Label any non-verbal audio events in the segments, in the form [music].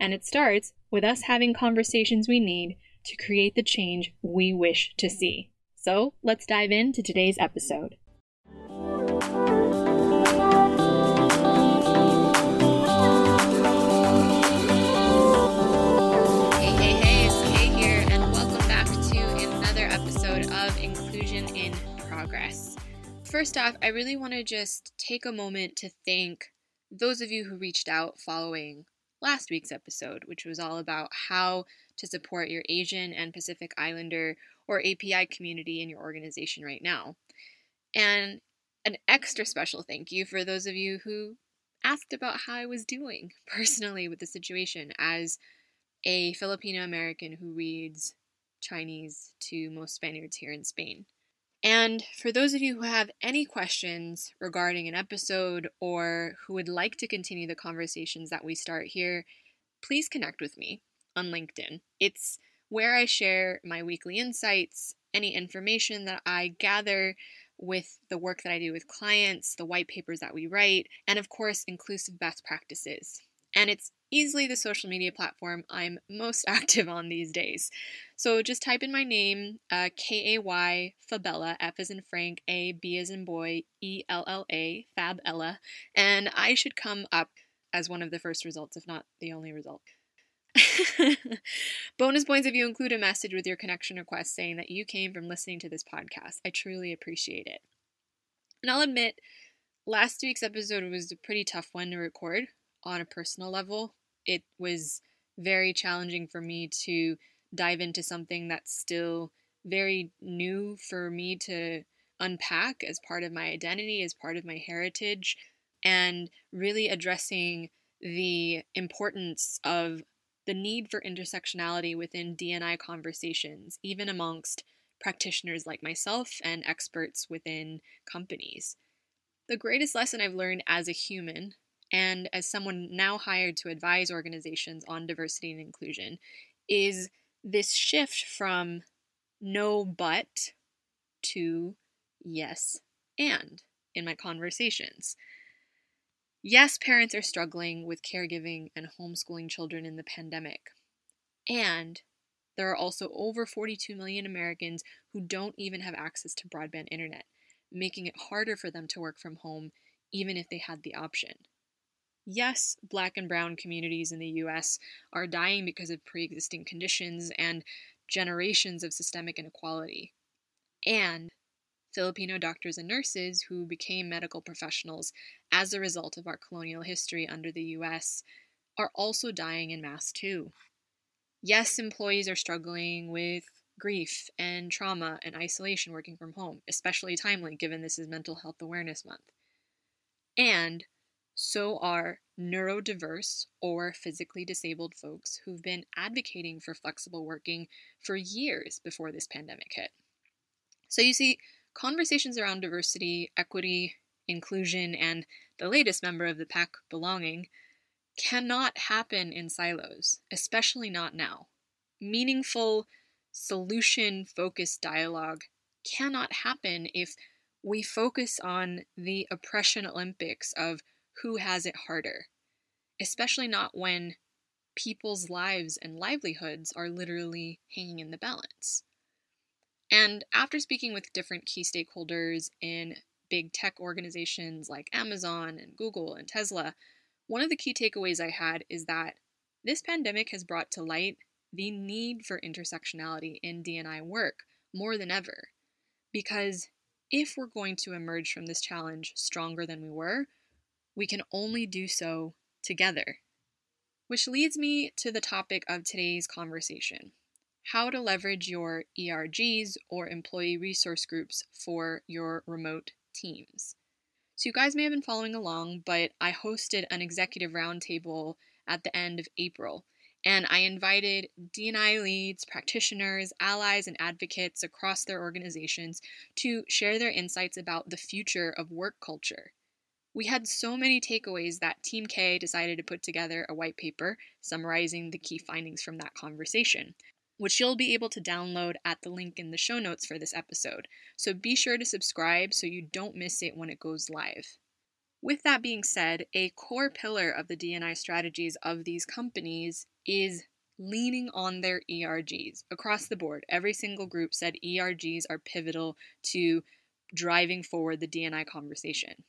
And it starts with us having conversations we need to create the change we wish to see. So let's dive into today's episode. Hey, hey, hey, it's Kay here, and welcome back to another episode of Inclusion in Progress. First off, I really want to just take a moment to thank those of you who reached out following last week's episode, which was all about how to support your Asian and Pacific Islander or API community in your organization right now. And an extra special thank you for those of you who asked about how I was doing [laughs] personally with the situation as a Filipino American who reads Chinese to most Spaniards here in Spain. And for those of you who have any questions regarding an episode or who would like to continue the conversations that we start here, please connect with me on LinkedIn. It's where I share my weekly insights, any information that I gather with the work that I do with clients, the white papers that we write, and of course, inclusive best practices. And it's easily the social media platform I'm most [laughs] active on these days. So just type in my name, uh, K A Y Fabella, F as in Frank, A, B as in boy, E L L A, Fabella, and I should come up as one of the first results, if not the only result. [laughs] Bonus points if you include a message with your connection request saying that you came from listening to this podcast. I truly appreciate it. And I'll admit, last week's episode was a pretty tough one to record on a personal level. It was very challenging for me to dive into something that's still very new for me to unpack as part of my identity, as part of my heritage, and really addressing the importance of the need for intersectionality within DNI conversations, even amongst practitioners like myself and experts within companies. The greatest lesson I've learned as a human and as someone now hired to advise organizations on diversity and inclusion is this shift from no but to yes and in my conversations. Yes, parents are struggling with caregiving and homeschooling children in the pandemic. And there are also over 42 million Americans who don't even have access to broadband internet, making it harder for them to work from home even if they had the option. Yes, black and brown communities in the US are dying because of pre existing conditions and generations of systemic inequality. And Filipino doctors and nurses who became medical professionals as a result of our colonial history under the US are also dying in mass too. Yes, employees are struggling with grief and trauma and isolation working from home, especially timely given this is Mental Health Awareness Month. And so are neurodiverse or physically disabled folks who've been advocating for flexible working for years before this pandemic hit. So you see, conversations around diversity, equity, inclusion, and the latest member of the pack, belonging, cannot happen in silos, especially not now. Meaningful, solution focused dialogue cannot happen if we focus on the oppression Olympics of who has it harder, especially not when people's lives and livelihoods are literally hanging in the balance. And after speaking with different key stakeholders in big tech organizations like Amazon and Google and Tesla, one of the key takeaways I had is that this pandemic has brought to light the need for intersectionality in DNI work more than ever. Because if we're going to emerge from this challenge stronger than we were, we can only do so together. Which leads me to the topic of today's conversation how to leverage your ERGs or employee resource groups for your remote teams. So, you guys may have been following along, but I hosted an executive roundtable at the end of April, and I invited D&I leads, practitioners, allies, and advocates across their organizations to share their insights about the future of work culture. We had so many takeaways that Team Kay decided to put together a white paper summarizing the key findings from that conversation, which you'll be able to download at the link in the show notes for this episode. So be sure to subscribe so you don't miss it when it goes live. With that being said, a core pillar of the D&I strategies of these companies is leaning on their ERGs across the board. Every single group said ERGs are pivotal to driving forward the D&I conversation.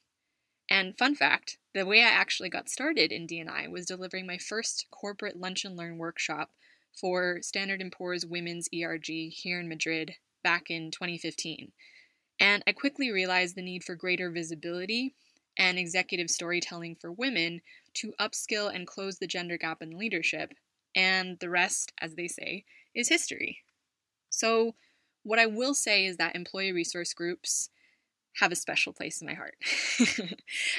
And fun fact, the way I actually got started in D&I was delivering my first corporate lunch and learn workshop for Standard & Poor's Women's ERG here in Madrid back in 2015. And I quickly realized the need for greater visibility and executive storytelling for women to upskill and close the gender gap in leadership. And the rest, as they say, is history. So, what I will say is that employee resource groups have a special place in my heart. [laughs]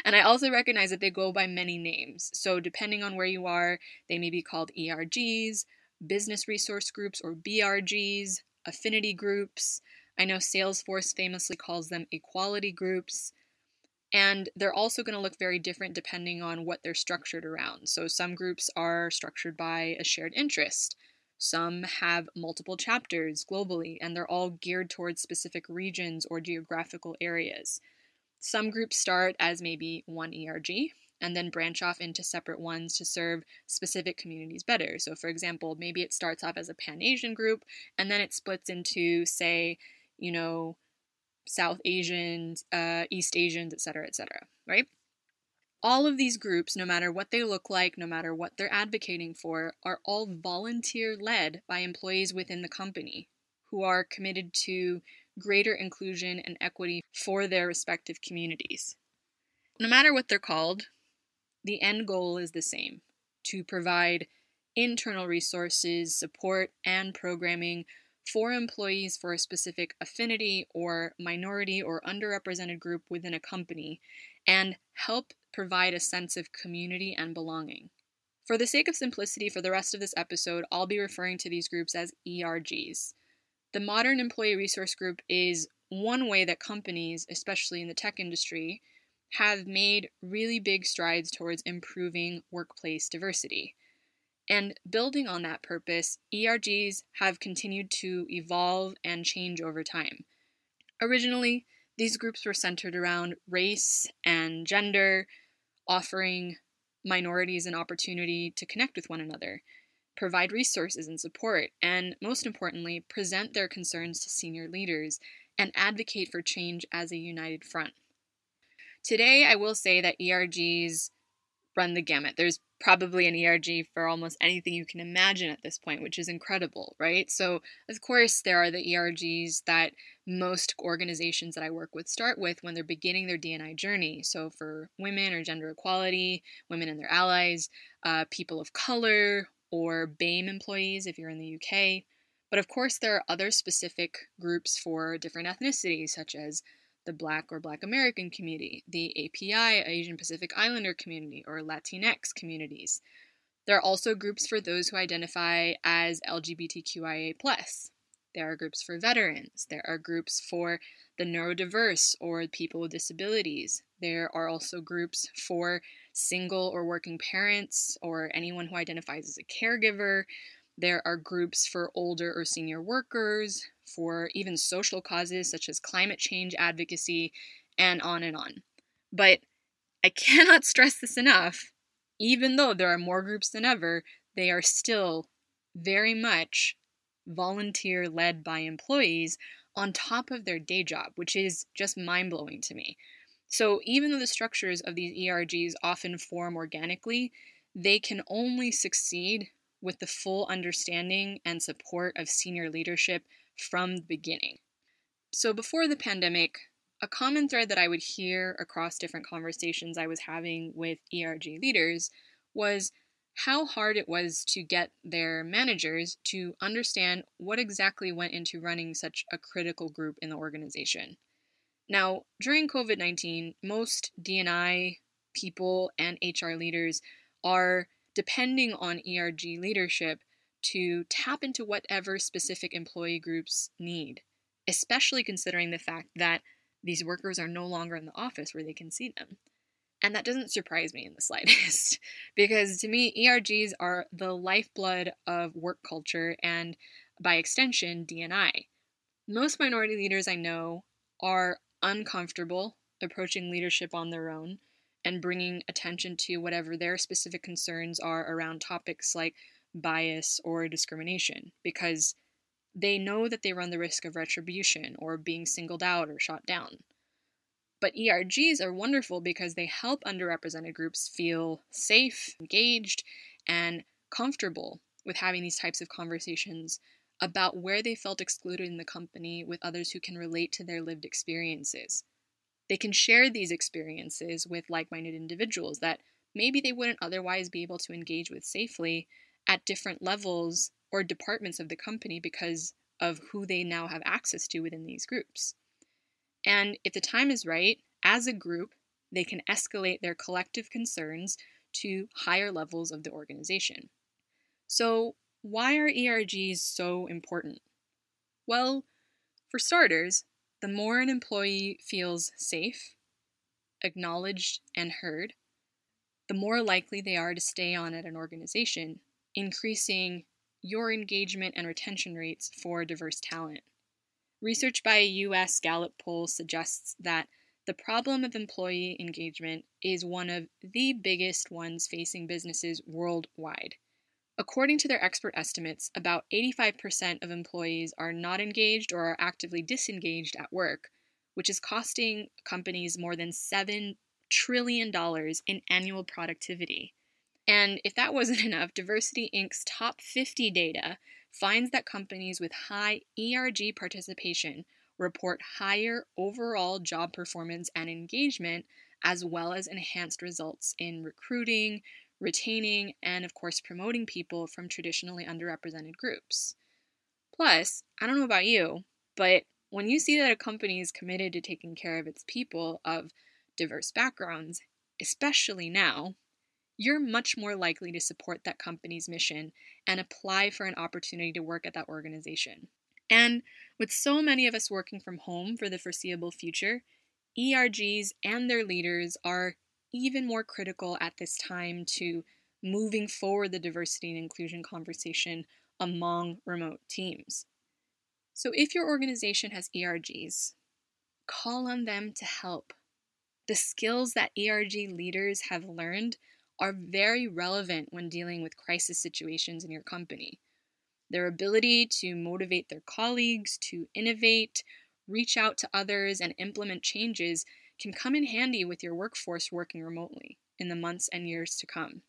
and I also recognize that they go by many names. So, depending on where you are, they may be called ERGs, business resource groups, or BRGs, affinity groups. I know Salesforce famously calls them equality groups. And they're also going to look very different depending on what they're structured around. So, some groups are structured by a shared interest. Some have multiple chapters globally, and they're all geared towards specific regions or geographical areas. Some groups start as maybe one ERG and then branch off into separate ones to serve specific communities better. So, for example, maybe it starts off as a Pan Asian group and then it splits into, say, you know, South Asians, uh, East Asians, etc., etc., right? All of these groups, no matter what they look like, no matter what they're advocating for, are all volunteer led by employees within the company who are committed to greater inclusion and equity for their respective communities. No matter what they're called, the end goal is the same to provide internal resources, support, and programming for employees for a specific affinity or minority or underrepresented group within a company and help provide a sense of community and belonging. For the sake of simplicity, for the rest of this episode, I'll be referring to these groups as ERGs. The Modern Employee Resource Group is one way that companies, especially in the tech industry, have made really big strides towards improving workplace diversity. And building on that purpose, ERGs have continued to evolve and change over time. Originally, these groups were centered around race and gender, offering minorities an opportunity to connect with one another, provide resources and support, and most importantly, present their concerns to senior leaders and advocate for change as a united front. Today, I will say that ERGs run the gamut. There's probably an ERG for almost anything you can imagine at this point, which is incredible, right? So, of course, there are the ERGs that most organizations that I work with start with when they're beginning their D&I journey. So, for women or gender equality, women and their allies, uh, people of color, or BAME employees if you're in the UK. But of course, there are other specific groups for different ethnicities, such as the Black or Black American community, the API, Asian Pacific Islander community, or Latinx communities. There are also groups for those who identify as LGBTQIA. Plus. There are groups for veterans. There are groups for the neurodiverse or people with disabilities. There are also groups for single or working parents or anyone who identifies as a caregiver. There are groups for older or senior workers, for even social causes such as climate change advocacy, and on and on. But I [laughs] cannot stress this enough. Even though there are more groups than ever, they are still very much volunteer led by employees on top of their day job, which is just mind blowing to me. So, even though the structures of these ERGs often form organically, they can only succeed with the full understanding and support of senior leadership from the beginning. So, before the pandemic, a common thread that I would hear across different conversations I was having with ERG leaders was how hard it was to get their managers to understand what exactly went into running such a critical group in the organization. Now, during COVID 19, most DNI people and HR leaders are depending on ERG leadership to tap into whatever specific employee groups need, especially considering the fact that these workers are no longer in the office where they can see them. And that doesn't surprise me in the [laughs] slightest, because to me, ERGs are the lifeblood of work culture and, by extension, DNI. Most minority leaders I know are uncomfortable approaching leadership on their own and bringing attention to whatever their specific concerns are around topics like bias or discrimination because they know that they run the risk of retribution or being singled out or shot down. But ERGs are wonderful because they help underrepresented groups feel safe, engaged, and comfortable with having these types of conversations about where they felt excluded in the company with others who can relate to their lived experiences. They can share these experiences with like minded individuals that maybe they wouldn't otherwise be able to engage with safely at different levels or departments of the company because of who they now have access to within these groups. And if the time is right, as a group, they can escalate their collective concerns to higher levels of the organization. So, why are ERGs so important? Well, for starters, the more an employee feels safe, acknowledged, and heard, the more likely they are to stay on at an organization, increasing your engagement and retention rates for diverse talent. Research by a US Gallup poll suggests that the problem of employee engagement is one of the biggest ones facing businesses worldwide. According to their expert estimates, about 85% of employees are not engaged or are actively disengaged at work, which is costing companies more than $7 trillion in annual productivity. And if that wasn't [laughs] enough, Diversity Inc.'s top 50 data finds that companies with high ERG participation report higher overall job performance and engagement, as well as enhanced results in recruiting, retaining, and of course, promoting people from traditionally underrepresented groups. Plus, I don't know about you, but when you see that a company is committed to taking care of its people of diverse backgrounds, especially now, you're much more likely to support that company's mission and apply for an opportunity to work at that organization. And with so many of us working from home for the foreseeable future, ERGs and their leaders are even more critical at this time to moving forward the diversity and inclusion conversation among remote teams. So, if your organization has ERGs, call on them to help. The skills that ERG leaders have learned are very relevant when dealing with crisis situations in your company. Their ability to motivate their colleagues, to innovate, reach out to others, and implement changes can come in handy with your workforce working remotely in the months and years to come.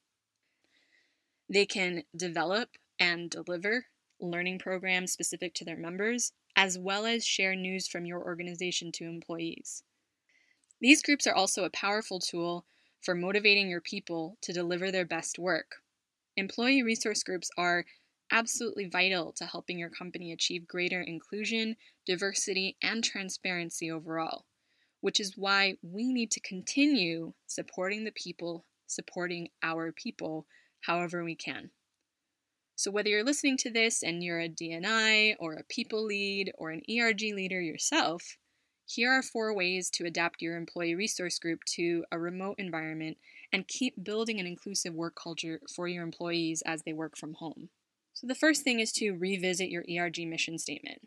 They can develop and deliver learning programs specific to their members, as well as share news from your organization to employees. These groups are also a powerful tool for motivating your people to deliver their best work. Employee resource groups are absolutely vital to helping your company achieve greater inclusion, diversity, and transparency overall which is why we need to continue supporting the people, supporting our people however we can. So, whether you're listening to this and you're a DNI or a people lead or an ERG leader yourself, here are four ways to adapt your employee resource group to a remote environment and keep building an inclusive work culture for your employees as they work from home. So, the first thing is to revisit your ERG mission statement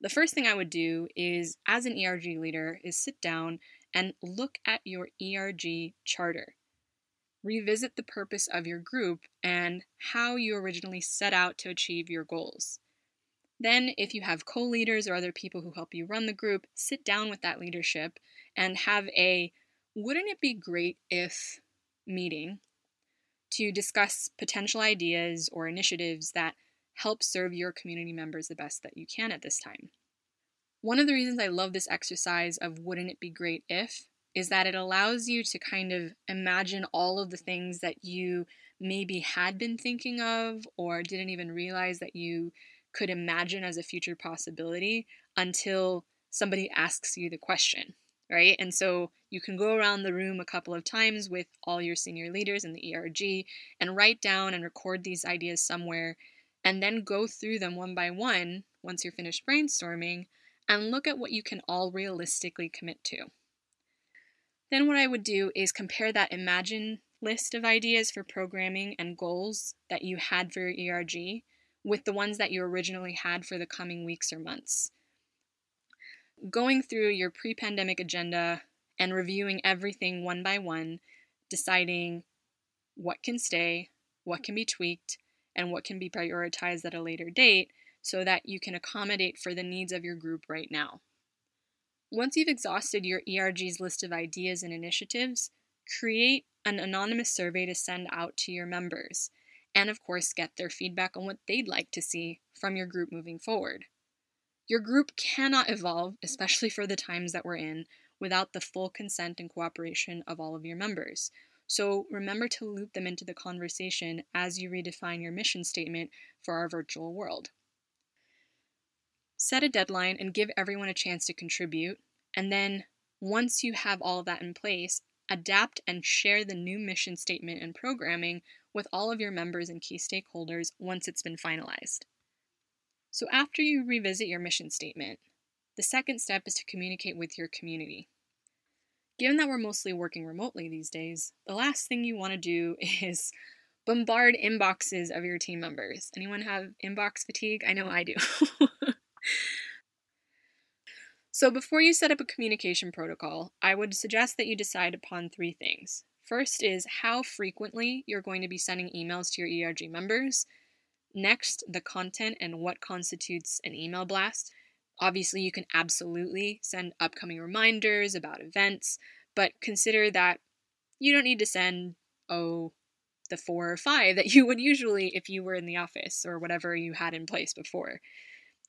the first thing I would do is, as an ERG leader, is sit down and look at your ERG charter. Revisit the purpose of your group and how you originally set out to achieve your goals. Then, if you have co leaders or other people who help you run the group, sit down with that leadership and have a wouldn't it be great if meeting to discuss potential ideas or initiatives that help serve your community members the best that you can at this time. One of the reasons I love this exercise of wouldn't it be great if is that it allows you to kind of imagine all of the things that you maybe had been thinking of or didn't even realize that you could imagine as a future possibility until somebody asks you the question, right? And so you can go around the room a couple of times with all your senior leaders in the ERG and write down and record these ideas somewhere and then go through them one by one once you're finished brainstorming and look at what you can all realistically commit to. Then, what I would do is compare that Imagine list of ideas for programming and goals that you had for your ERG with the ones that you originally had for the coming weeks or months. Going through your pre pandemic agenda and reviewing everything one by one, deciding what can stay, what can be tweaked, and what can be prioritized at a later date so that you can accommodate for the needs of your group right now. Once you've exhausted your ERG's list of ideas and initiatives, create an anonymous survey to send out to your members, and of course, get their feedback on what they'd like to see from your group moving forward. Your group cannot evolve, especially for the times that we're in, without the full consent and cooperation of all of your members. So remember to loop them into the conversation as you redefine your mission statement for our virtual world. Set a deadline and give everyone a chance to contribute. And then, once you have all of that in place, adapt and share the new mission statement and programming with all of your members and key stakeholders once it's been finalized. So, after you revisit your mission statement, the second step is to communicate with your community. Given that we're mostly working remotely these days, the last thing you want to do [laughs] is bombard inboxes of your team members. Anyone have inbox fatigue? I know I do. [laughs] so, before you set up a communication protocol, I would suggest that you decide upon three things. First is how frequently you're going to be sending emails to your ERG members. Next, the content and what constitutes an email blast. Obviously, you can absolutely send upcoming reminders about events, but consider that you don't need to send, oh, the four or five that you would usually if you were in the office or whatever you had in place before.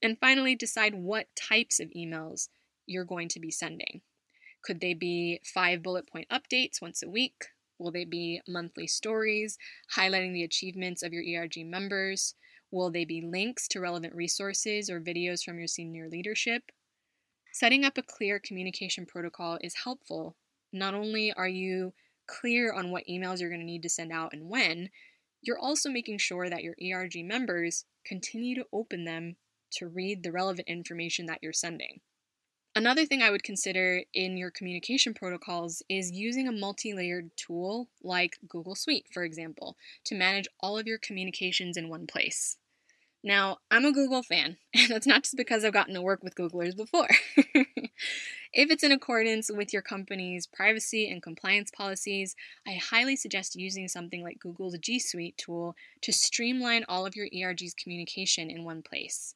And finally, decide what types of emails you're going to be sending. Could they be five bullet point updates once a week? Will they be monthly stories highlighting the achievements of your ERG members? Will they be links to relevant resources or videos from your senior leadership? Setting up a clear communication protocol is helpful. Not only are you clear on what emails you're going to need to send out and when, you're also making sure that your ERG members continue to open them to read the relevant information that you're sending. Another thing I would consider in your communication protocols is using a multi layered tool like Google Suite, for example, to manage all of your communications in one place. Now, I'm a Google fan, [laughs] and that's not just because I've gotten to work with Googlers before. [laughs] if it's in accordance with your company's privacy and compliance policies, I highly suggest using something like Google's G Suite tool to streamline all of your ERG's communication in one place.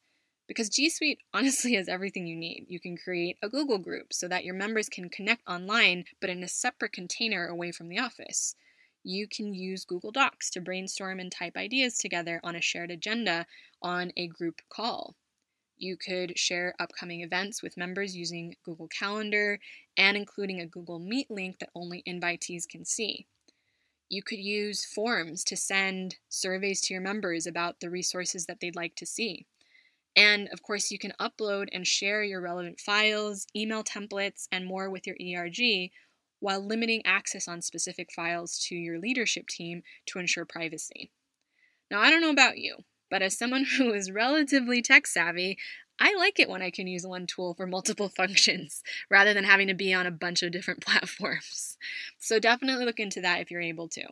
Because G Suite [laughs] honestly has everything you need. You can create a Google group so that your members can connect online but in a separate container away from the office. You can use Google Docs to brainstorm and type ideas together on a shared agenda on a group call. You could share upcoming events with members using Google Calendar and including a Google Meet link that only invitees can see. You could use forms to send surveys to your members about the resources that they'd like to see. And of course, you can upload and share your relevant files, email templates, and more with your ERG while limiting access on specific files to your leadership team to ensure privacy. Now, I don't know about you, but as someone [laughs] who is relatively tech savvy, I like it when I can use one tool for multiple [laughs] functions rather than having to be on a bunch of different [laughs] platforms. So definitely look into that if you're able to.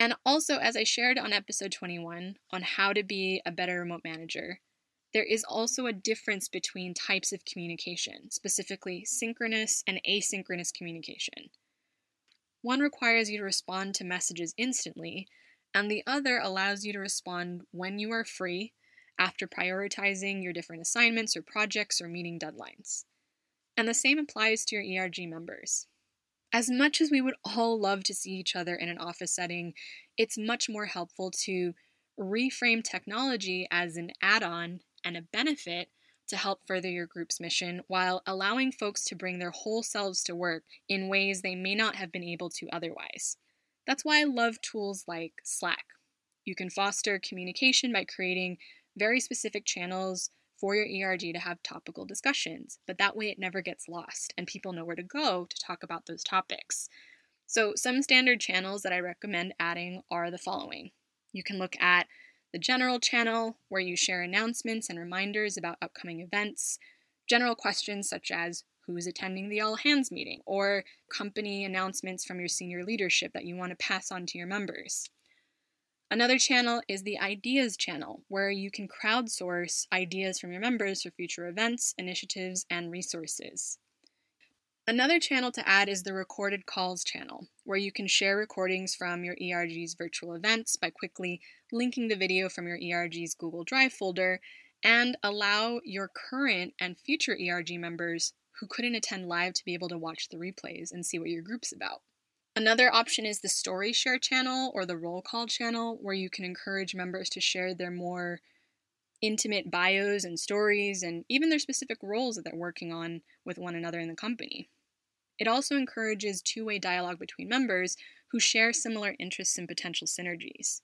And also, as I shared on episode 21 on how to be a better remote manager, there is also a difference between types of communication, specifically synchronous and asynchronous communication. One requires you to respond to messages instantly, and the other allows you to respond when you are free after prioritizing your different assignments or projects or meeting deadlines. And the same applies to your ERG members. As much as we would all love to see each other in an office setting, it's much more helpful to reframe technology as an add on and a benefit to help further your group's mission while allowing folks to bring their whole selves to work in ways they may not have been able to otherwise. That's why I love tools like Slack. You can foster communication by creating very specific channels for your ERG to have topical discussions, but that way it never gets lost and people know where to go to talk about those topics. So, some standard channels that I recommend adding are the following. You can look at the general channel, where you share announcements and reminders about upcoming events, general questions such as who's attending the all hands meeting, or company announcements from your senior leadership that you want to pass on to your members. Another channel is the Ideas channel, where you can crowdsource ideas from your members for future events, initiatives, and resources. Another channel to add is the Recorded Calls channel, where you can share recordings from your ERG's virtual events by quickly linking the video from your ERG's Google Drive folder and allow your current and future ERG members who couldn't attend live to be able to watch the replays and see what your group's about. Another option is the Story Share channel or the Roll Call channel, where you can encourage members to share their more intimate bios and stories and even their specific roles that they're working on with one another in the company. It also encourages two way dialogue between members who share similar interests and potential synergies.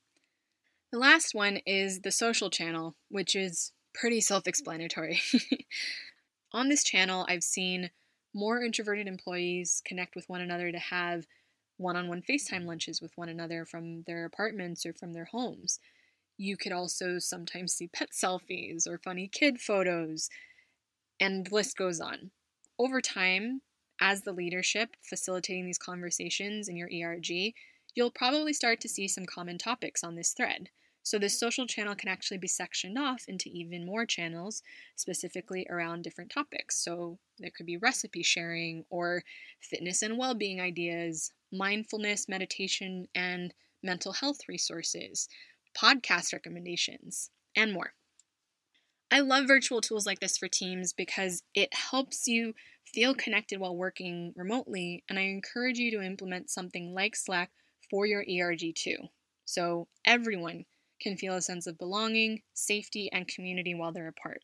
The last one is the social channel, which is pretty self explanatory. [laughs] on this channel, I've seen more introverted employees connect with one another to have one on one FaceTime lunches with one another from their apartments or from their homes. You could also sometimes see pet selfies or funny kid photos, and the list goes on. Over time, as the leadership facilitating these conversations in your ERG, you'll probably start to see some common topics on this thread. So, this social channel can actually be sectioned off into even more channels specifically around different topics. So, there could be recipe sharing or fitness and well being ideas, mindfulness, meditation, and mental health resources, podcast recommendations, and more. I love virtual tools like this for teams because it helps you feel connected while working remotely, and I encourage you to implement something like Slack for your ERG too. So everyone can feel a sense of belonging, safety, and community while they're apart.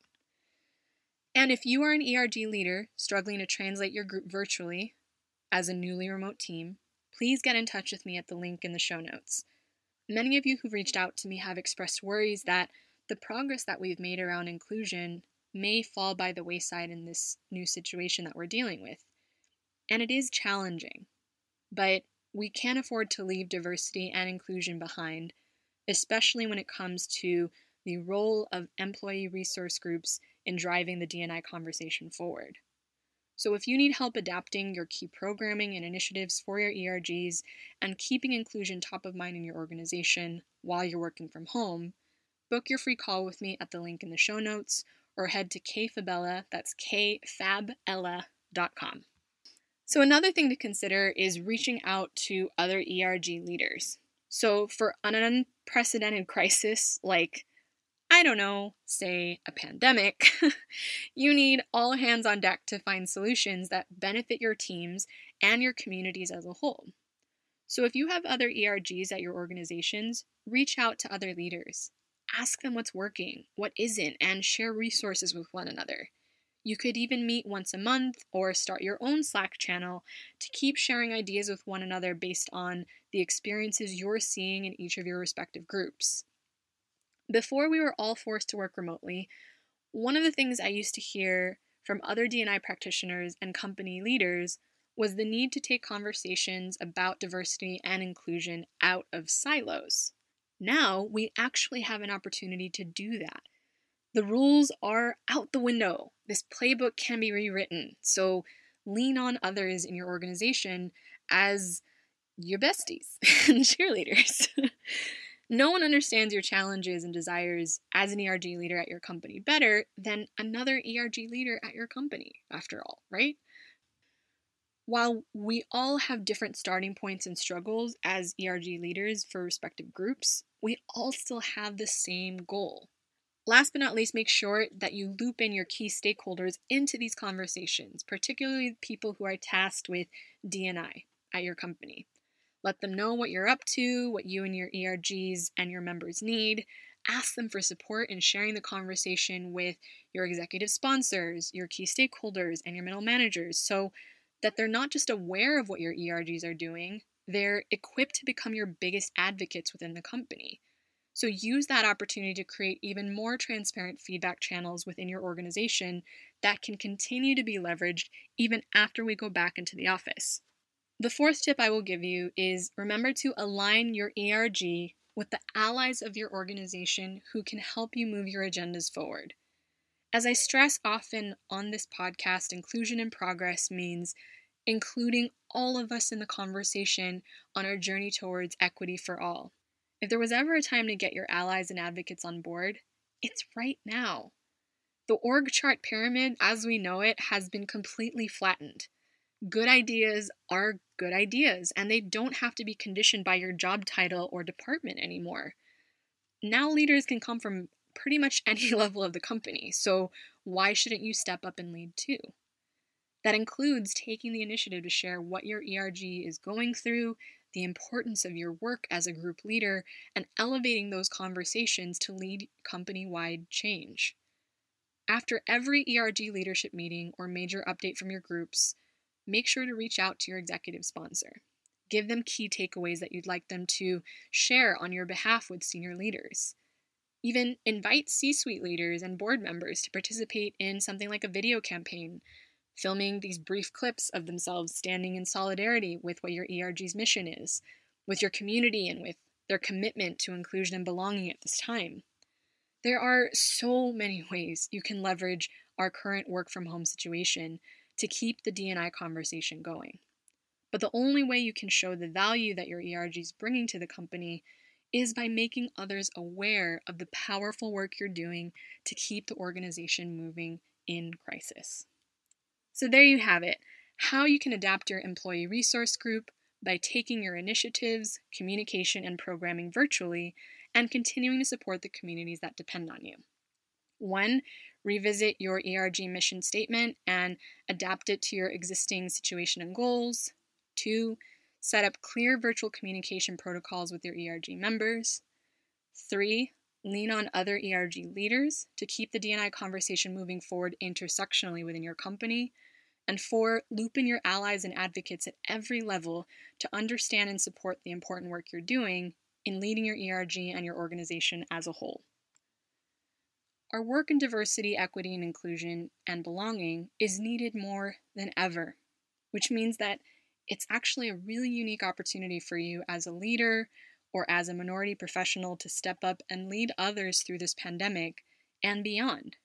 And if you are an ERG leader struggling to translate your group virtually as a newly remote team, please get in touch with me at the link in the show notes. Many of you who've reached out to me have expressed worries that the progress that we've made around inclusion may fall by the wayside in this new situation that we're dealing with. And it is challenging, but we can't afford to leave diversity and inclusion behind, especially when it comes to the role of employee resource groups in driving the DNI conversation forward. So, if you need help adapting your key programming and initiatives for your ERGs and keeping inclusion top of mind in your organization while you're working from home, book your free call with me at the link in the show notes or head to kayfabella, that's kayfabella.com. So, another thing to consider is reaching out to other ERG leaders. So, for an unprecedented [laughs] crisis like, I don't know, say a pandemic, [laughs] you need all hands on deck to find solutions that benefit your teams and your communities as a whole. So, if you have other ERGs at your organizations, reach out to other leaders. Ask them what's working, what isn't, and share resources with one another. You could even meet once a month or start your own Slack channel to keep sharing ideas with one another based on the experiences you're seeing in each of your respective groups. Before we were all forced to work remotely, one of the things I used to hear from other DNI practitioners and company leaders was the need to take conversations about diversity and inclusion out of silos. Now we actually have an opportunity to do that. The rules are out the window. This playbook can be rewritten. So lean on others in your organization as your besties [laughs] and cheerleaders. [laughs] no one understands your challenges and desires as an ERG leader at your company better than another ERG leader at your company, after all, right? While we all have different starting points and struggles as ERG leaders for respective groups, we all still have the same goal. Last but not least, make sure that you loop in your key stakeholders into these conversations, particularly people who are tasked with DNI at your company. Let them know what you're up to, what you and your ERGs and your members need. ask them for support in sharing the conversation with your executive sponsors, your key stakeholders, and your middle managers so that they're not just aware of what your ERGs are doing, they're equipped to become your biggest advocates within the company. So use that opportunity to create even more transparent feedback channels within your organization that can continue to be leveraged even after we go back into the office. The fourth tip I will give you is remember to align your ERG with the allies of your organization who can help you move your agendas forward. As I stress often on this podcast, inclusion in progress means including all of us in the conversation on our journey towards equity for all. If there was ever a time to get your allies and advocates on board, it's right now. The org chart pyramid, as we know it, has been completely flattened. Good ideas are good ideas, and they don't have to be conditioned by your job title or department anymore. Now, leaders can come from pretty much [laughs] any level of the company, so why shouldn't you step up and lead too? That includes taking the initiative to share what your ERG is going through, the importance of your work as a group leader, and elevating those conversations to lead company wide change. After every ERG leadership meeting or major update from your groups, make sure to reach out to your executive sponsor. Give them key takeaways that you'd like them to share on your behalf with senior leaders. Even invite C suite leaders and board members to participate in something like a video campaign filming these brief clips of themselves standing in solidarity with what your ERG's mission is, with your community, and with their commitment to inclusion and belonging at this time. There are so many [laughs] ways you can leverage our current work from home situation to keep the DNI conversation going. But the only way you can show the value that your ERG is bringing to the company is by making others aware of the powerful work you're doing to keep the organization moving in crisis. So, there you have it how you can adapt your employee resource group by taking your initiatives, communication, and programming virtually and continuing to support the communities that depend on you. One, revisit your ERG mission statement and adapt it to your existing situation and goals. Two, set up clear virtual communication protocols with your ERG members. Three, lean on other ERG leaders to keep the DNI conversation moving forward intersectionally within your company. And four, loop in your allies and advocates at every level to understand and support the important work you're doing in leading your ERG and your organization as a whole. Our work in diversity, equity, and inclusion and belonging is needed more than ever, which means that it's actually a really unique opportunity for you as a leader or as a minority professional to step up and lead others through this pandemic and beyond.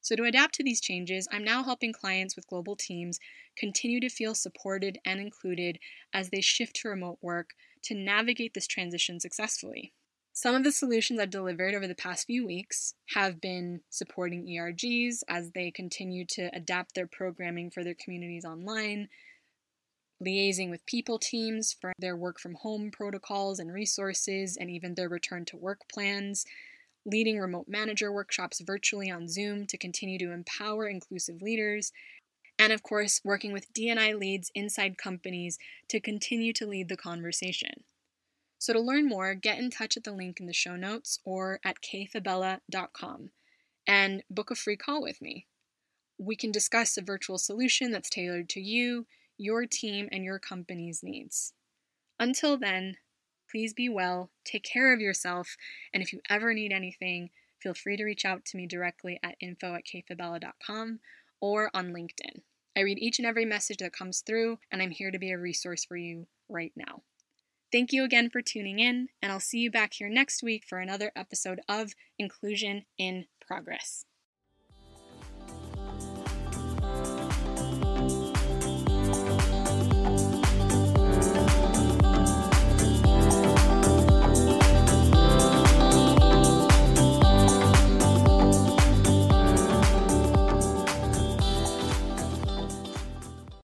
So, to adapt to these changes, I'm now helping clients with global teams continue to feel supported and included as they shift to remote work to navigate this transition successfully. Some of the solutions I've delivered over the past few weeks have been supporting ERGs as they continue to adapt their programming for their communities online, liaising with people teams for their work from home protocols and resources, and even their return to work plans, leading remote manager workshops virtually on Zoom to continue to empower inclusive leaders, and of course, working with DNI leads inside companies to continue to lead the conversation. So, to learn more, get in touch at the link in the show notes or at kayfabella.com and book a free call with me. We can discuss a virtual solution that's tailored to you, your team, and your company's needs. Until then, Please be well, take care of yourself, and if you ever need anything, feel free to reach out to me directly at info at kayfabella.com or on LinkedIn. I read each and every message that comes through, and I'm here to be a resource for you right now. Thank you again for tuning in, and I'll see you back here next week for another episode of Inclusion in Progress.